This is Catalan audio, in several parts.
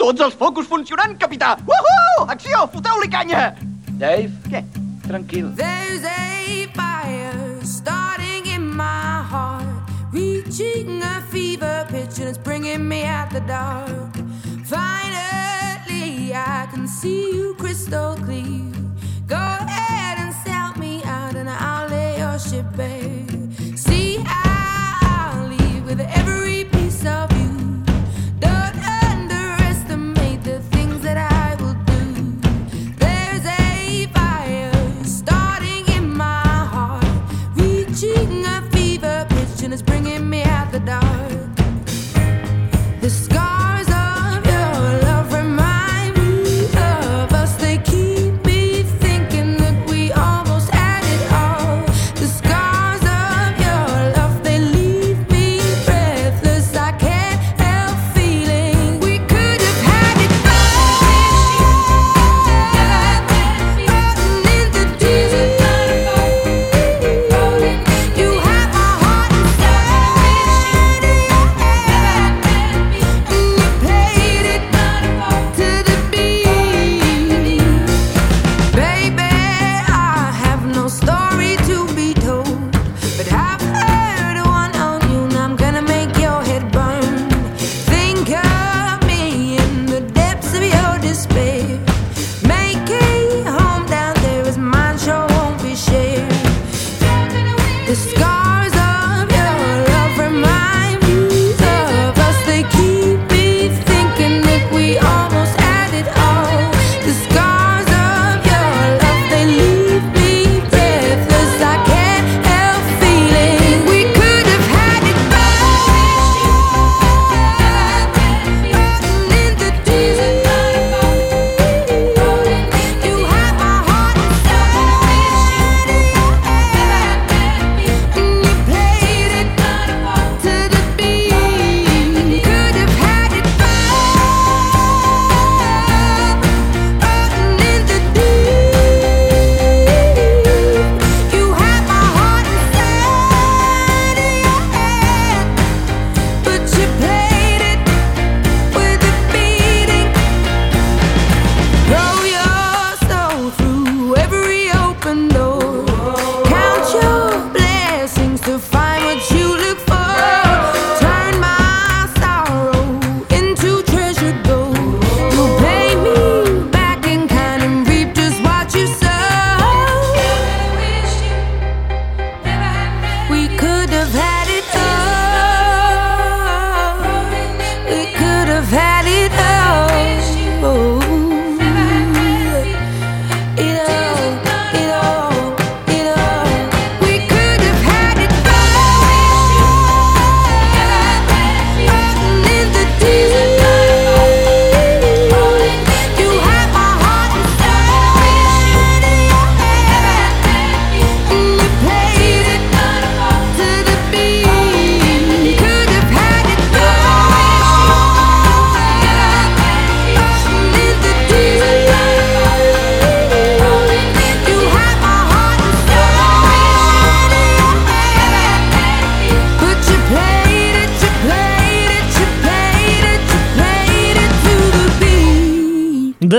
Tots els focus funcionant, capità! Uhu! Acció! Foteu-li canya! Dave, Què? tranquil. There's a fire starting in my heart, reaching a fever pitch, and it's bringing me out the dark. Finally, I can see you crystal clear.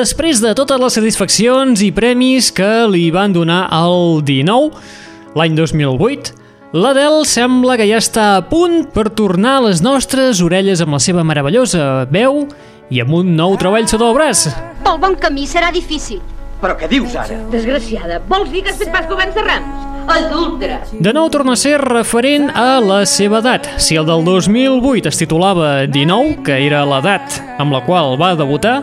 Després de totes les satisfaccions i premis que li van donar al 19, l'any 2008, l'Adele sembla que ja està a punt per tornar a les nostres orelles amb la seva meravellosa veu i amb un nou treball sota el braç. Pel bon camí serà difícil. Però què dius ara? Desgraciada, vols dir que has fet pas governs de rams? Adultera! De nou torna a ser referent a la seva edat. Si el del 2008 es titulava 19, que era l'edat amb la qual va debutar,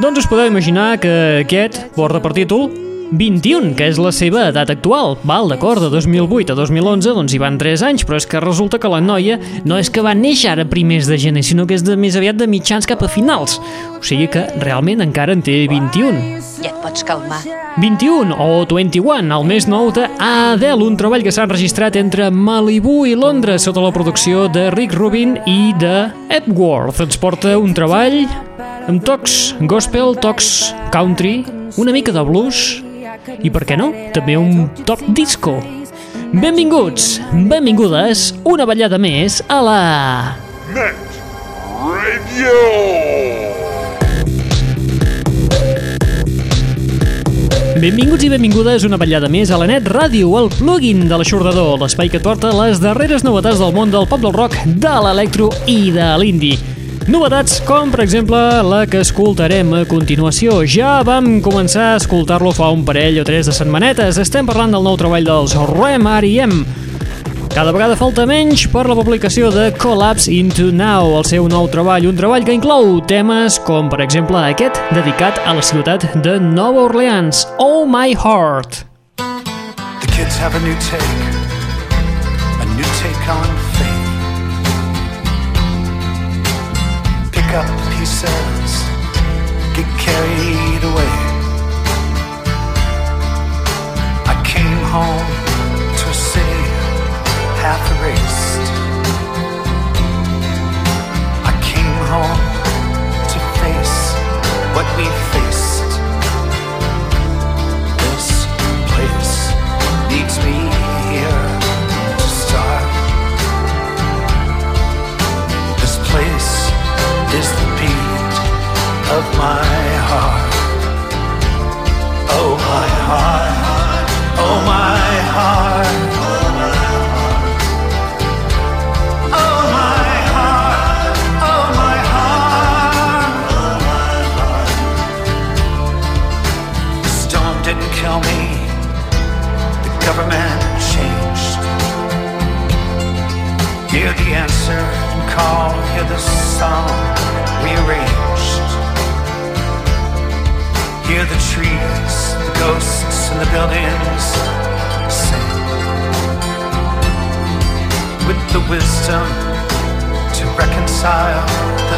doncs us podeu imaginar que aquest porta per títol 21, que és la seva edat actual. Val, d'acord, de 2008 a 2011 doncs hi van 3 anys, però és que resulta que la noia no és que va néixer ara primers de gener, sinó que és de més aviat de mitjans cap a finals. O sigui que realment encara en té 21. Ja et pots calmar. 21 o 21, el més nou de Adele, un treball que s'ha enregistrat entre Malibu i Londres sota la producció de Rick Rubin i de Edworth. Ens porta un treball amb tocs gospel, tocs country, una mica de blues i, per què no, també un toc disco. Benvinguts, benvingudes, una ballada més a la... Net Radio! Benvinguts i benvingudes una ballada més a la Net Ràdio, el plugin de l'aixordador, l'espai que porta les darreres novetats del món del pop del rock, de l'electro i de l'indi. Novetats com, per exemple, la que escoltarem a continuació. Ja vam començar a escoltar-lo fa un parell o tres de setmanetes. Estem parlant del nou treball dels Rem R.E.M. Cada vegada falta menys per la publicació de Collapse Into Now, el seu nou treball, un treball que inclou temes com, per exemple, aquest dedicat a la ciutat de Nova Orleans, Oh My Heart. The kids have a new take, a new take on up the pieces, get carried away. I came home to a city half erased.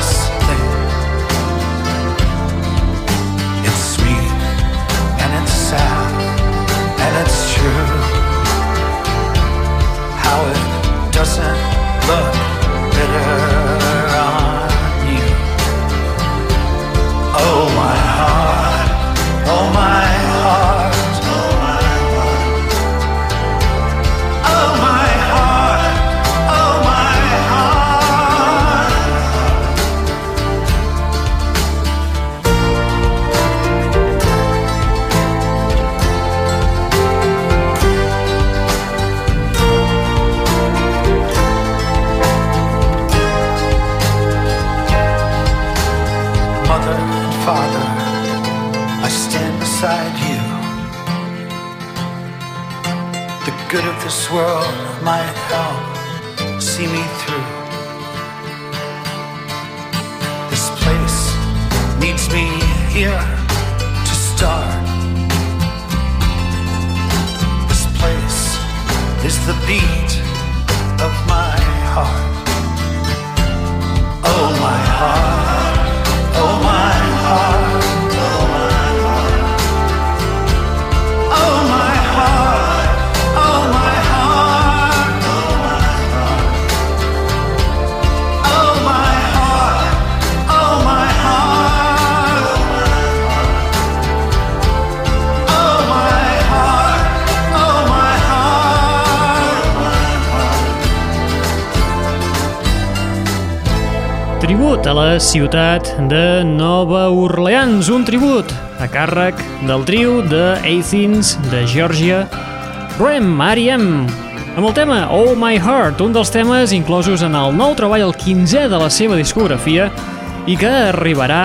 Thing. It's sweet and it's sad and it's true. How it doesn't look bitter me here to start. This place is the beat of my heart. Oh, my heart. Tribut a la ciutat de Nova Orleans, un tribut a càrrec del trio de Athens, de Geòrgia, Rem, R.E.M., amb el tema Oh My Heart, un dels temes inclosos en el nou treball, el 15è de la seva discografia, i que arribarà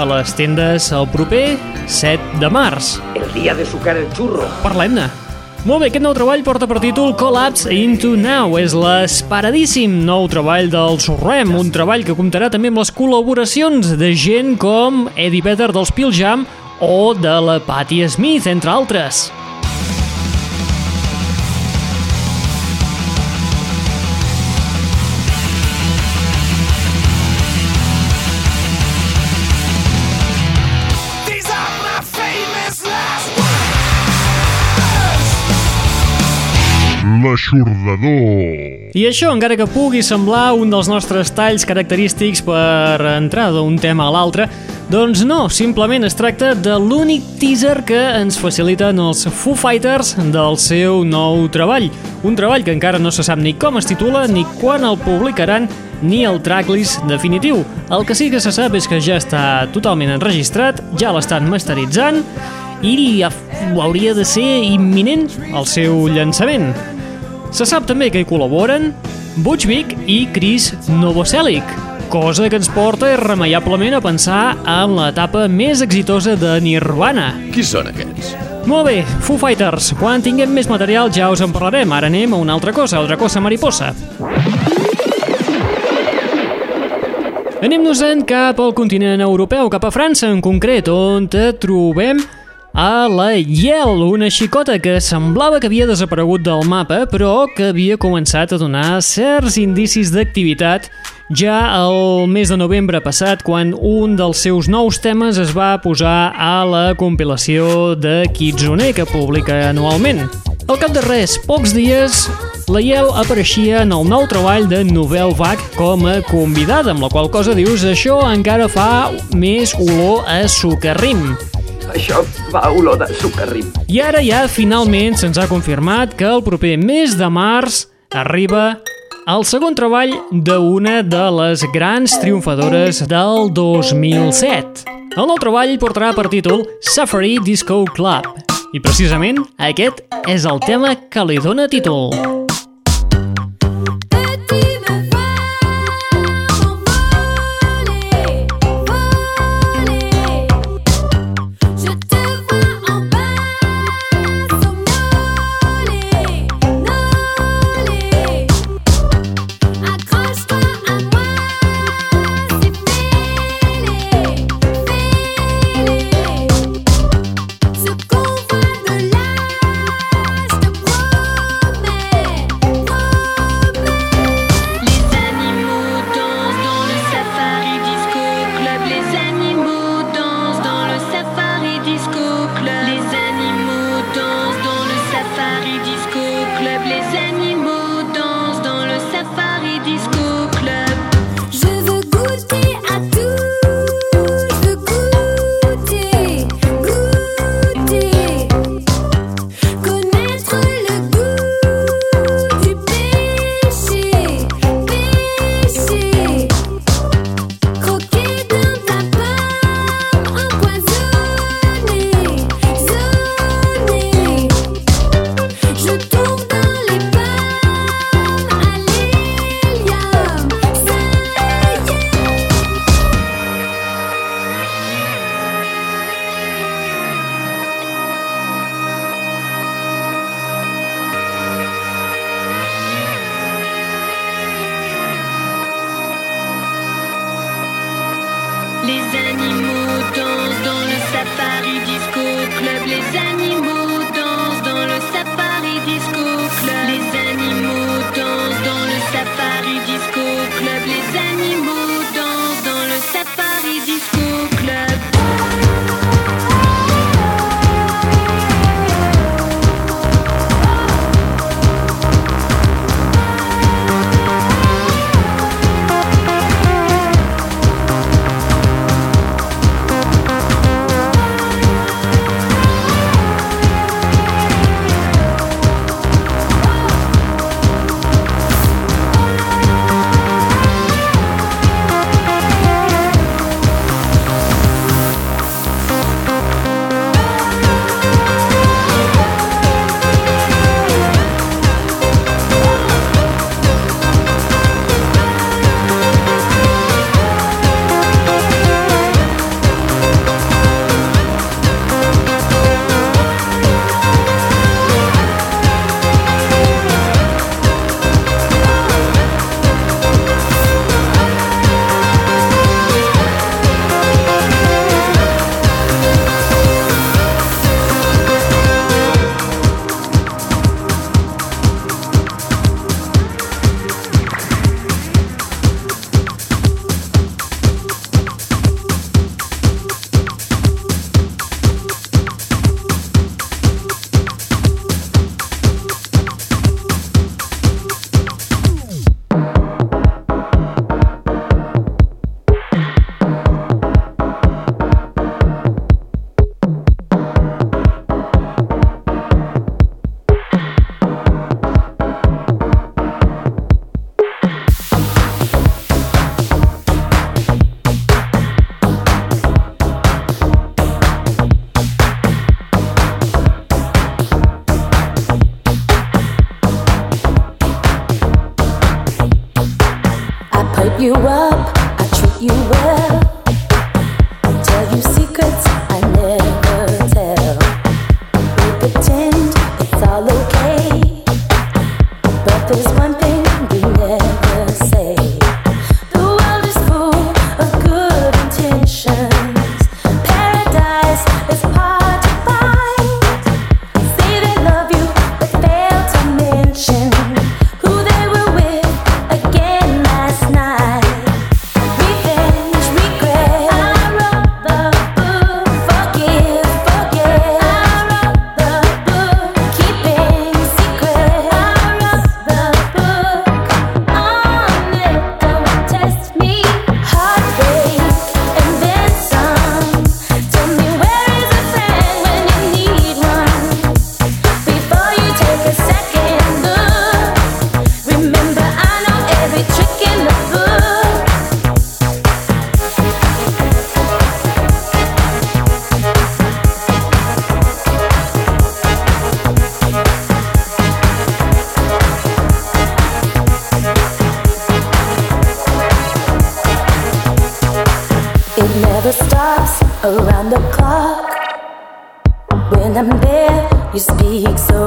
a les tendes el proper 7 de març. El día de sucar el churro. Parlem-ne. Molt bé, aquest nou treball porta per títol Collapse Into Now. És l'esperadíssim nou treball dels Rem, un treball que comptarà també amb les col·laboracions de gent com Eddie Vedder dels Pearl Jam o de la Patti Smith, entre altres. L'aixordador. I això, encara que pugui semblar un dels nostres talls característics per entrar d'un tema a l'altre, doncs no, simplement es tracta de l'únic teaser que ens faciliten els Foo Fighters del seu nou treball. Un treball que encara no se sap ni com es titula, ni quan el publicaran, ni el tracklist definitiu. El que sí que se sap és que ja està totalment enregistrat, ja l'estan masteritzant i hauria de ser imminent el seu llançament. Se sap també que hi col·laboren Butch Vig i Chris Novoselic, cosa que ens porta irremeiablement a pensar en l'etapa més exitosa de Nirvana. Qui són aquests? Molt bé, Foo Fighters, quan tinguem més material ja us en parlarem, ara anem a una altra cosa, altra cosa mariposa. Anem-nos-en cap al continent europeu, cap a França en concret, on te trobem a la Yel, una xicota que semblava que havia desaparegut del mapa, però que havia començat a donar certs indicis d'activitat ja el mes de novembre passat, quan un dels seus nous temes es va posar a la compilació de Kitsune, que publica anualment. Al cap de res, pocs dies, la Yel apareixia en el nou treball de Novel Vague com a convidada, amb la qual cosa dius això encara fa més olor a sucarrim. Això fa olor de sucarrim. I ara ja finalment se'ns ha confirmat que el proper mes de març arriba el segon treball d'una de les grans triomfadores del 2007. El nou treball portarà per títol Safari Disco Club. I precisament aquest és el tema que li dóna títol. club, les animaux dansent dans le safari disco club. Les animaux dansent dans le safari disco club. Les There, you speak so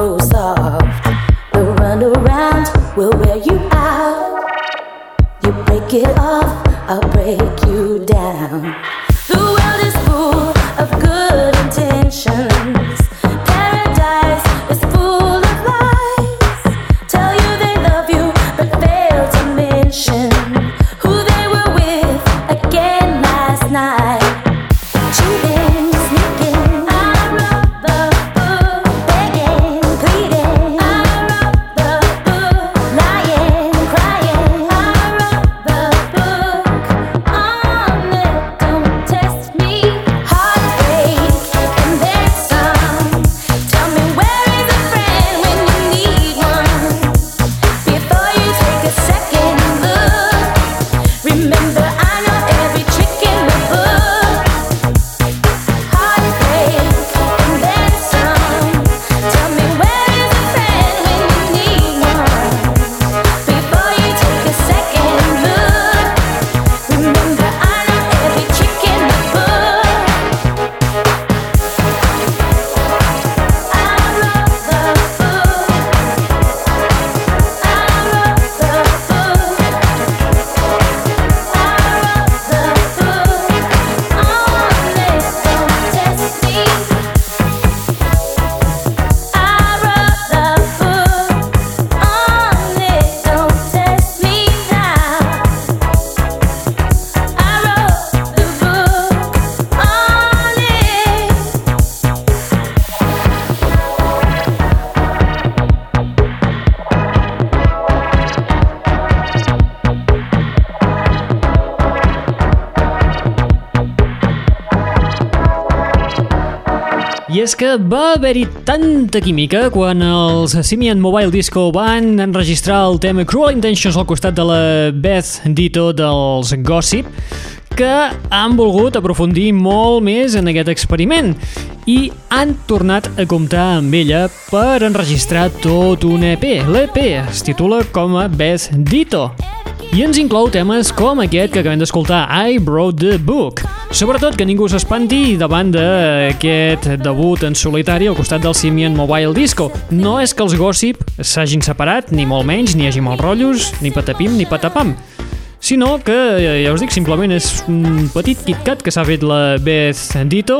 és que va haver-hi tanta química quan els Simian Mobile Disco van enregistrar el tema Cruel Intentions al costat de la Beth Ditto dels Gossip que han volgut aprofundir molt més en aquest experiment i han tornat a comptar amb ella per enregistrar tot un EP. L'EP es titula com a Beth Ditto i ens inclou temes com aquest que acabem d'escoltar, I Wrote the Book. Sobretot que ningú s'espanti davant d'aquest debut en solitari al costat del Simian Mobile Disco. No és que els Gossip s'hagin separat, ni molt menys, ni hagi mal rotllos, ni patapim ni patapam sinó que, eh, ja us dic, simplement és un petit KitKat que s'ha fet la Beth Ditto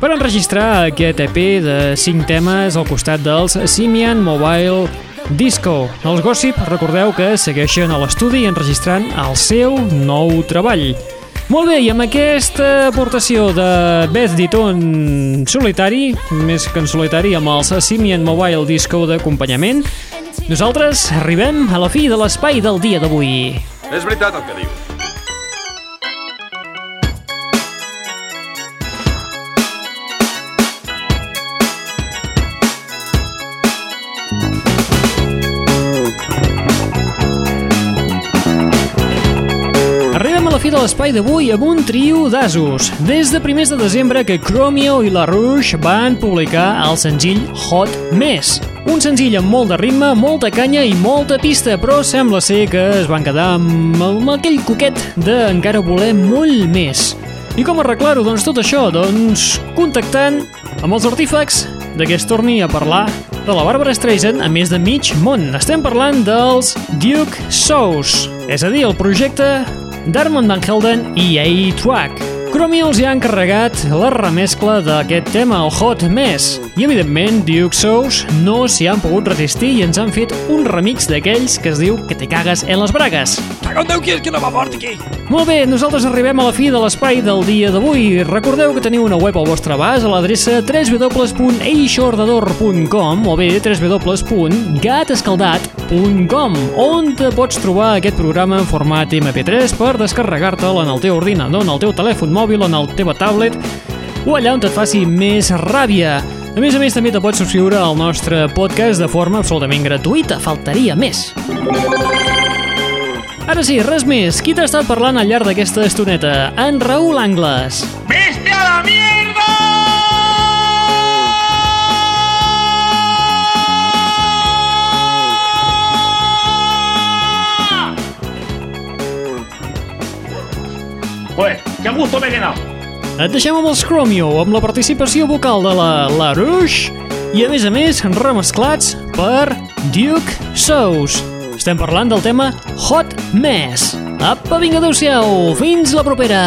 per enregistrar aquest EP de 5 temes al costat dels Simian Mobile Disco. Els Gossip, recordeu que segueixen a l'estudi enregistrant el seu nou treball. Molt bé, i amb aquesta aportació de Beth Ditto en solitari, més que en solitari, amb els Simian Mobile Disco d'acompanyament, nosaltres arribem a la fi de l'espai del dia d'avui. És veritat el que diu. Fi de l'espai d'avui amb un trio d'asos. Des de primers de desembre que Chromio i La Rouge van publicar el senzill Hot Mess. Un senzill amb molt de ritme, molta canya i molta pista, però sembla ser que es van quedar amb, amb aquell coquet de encara voler molt més. I com arreglar-ho? Doncs tot això, doncs contactant amb els artífecs de que es torni a parlar de la Barbara Streisand a més de mig món. Estem parlant dels Duke Shows, és a dir, el projecte d'Armand Van Helden i A-Track. Chromio els hi ha encarregat la remescla d'aquest tema, el Hot Mess. I, evidentment, Duke Shows no s'hi han pogut resistir i ens han fet un remix d'aquells que es diu que te cagues en les bragues. Cago en Déu, qui és que no va fort aquí? Molt bé, nosaltres arribem a la fi de l'espai del dia d'avui. Recordeu que teniu una web al vostre abast a l'adreça www.eixordador.com o bé www.gatescaldat.com on te pots trobar aquest programa en format MP3 per descarregar-te'l en el teu ordinador, en el teu telèfon mòbil en la teva tablet o allà on et faci més ràbia. A més a més, també te pots subscriure al nostre podcast de forma absolutament gratuïta. Faltaria més. Ara sí, res més. Qui t'ha estat parlant al llarg d'aquesta estoneta? En Raül Angles. Viste a la mierda! Pues, que gusto m'he quedat. Et deixem amb els Chromio, amb la participació vocal de la Larouche i, a més a més, remesclats per Duke Sous. Estem parlant del tema Hot Mess. Apa, vinga, adeu-siau. Fins la propera.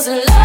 doesn't love.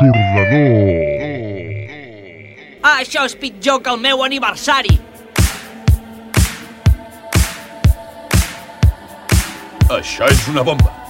l'ajornador. Ah, això és pitjor que el meu aniversari. Això és una bomba.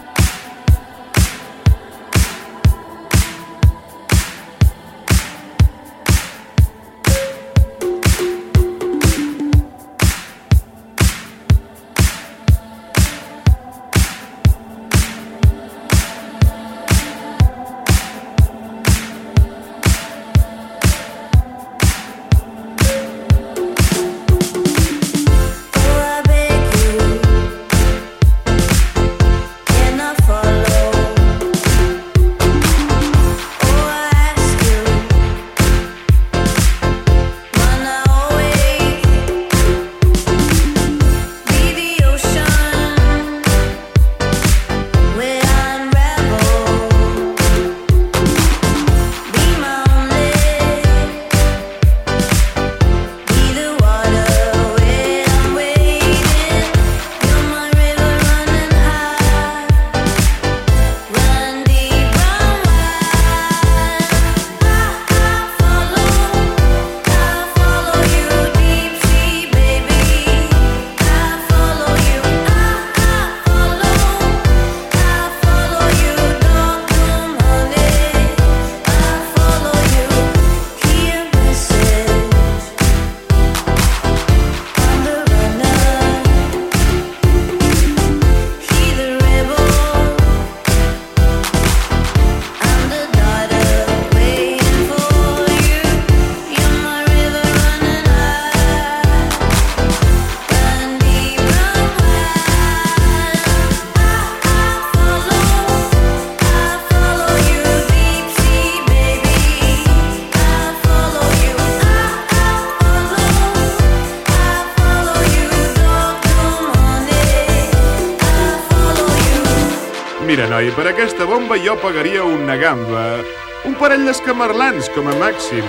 noi, per aquesta bomba jo pagaria una gamba. Un parell d'escamarlans, com a màxim.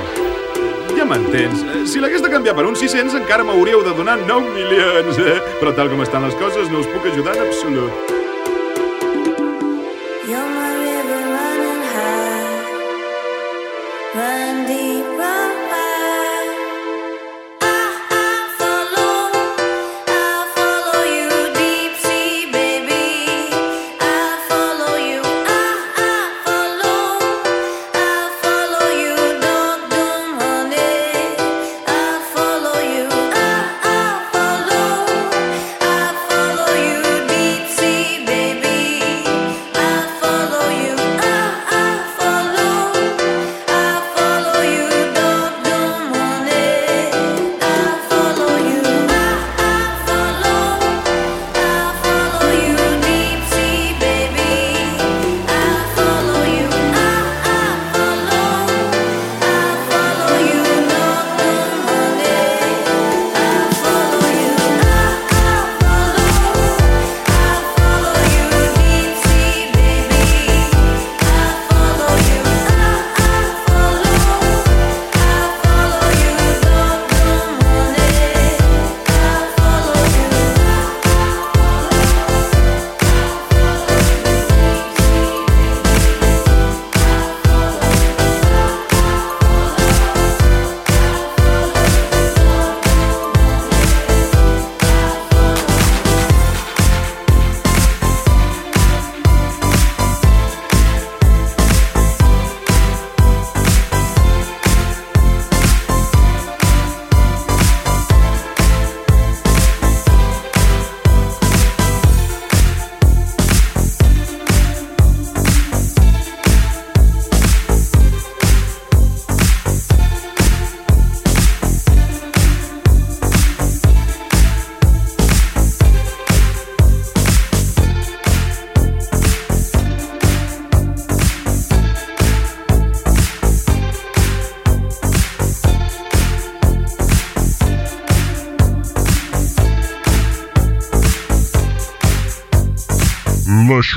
Ja m'entens. Si l'hagués de canviar per uns 600, encara m'hauríeu de donar 9 milions. Eh? Però tal com estan les coses, no us puc ajudar en absolut.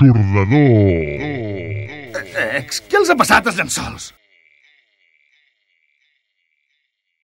ensordador. Ex, què els ha passat als llençols?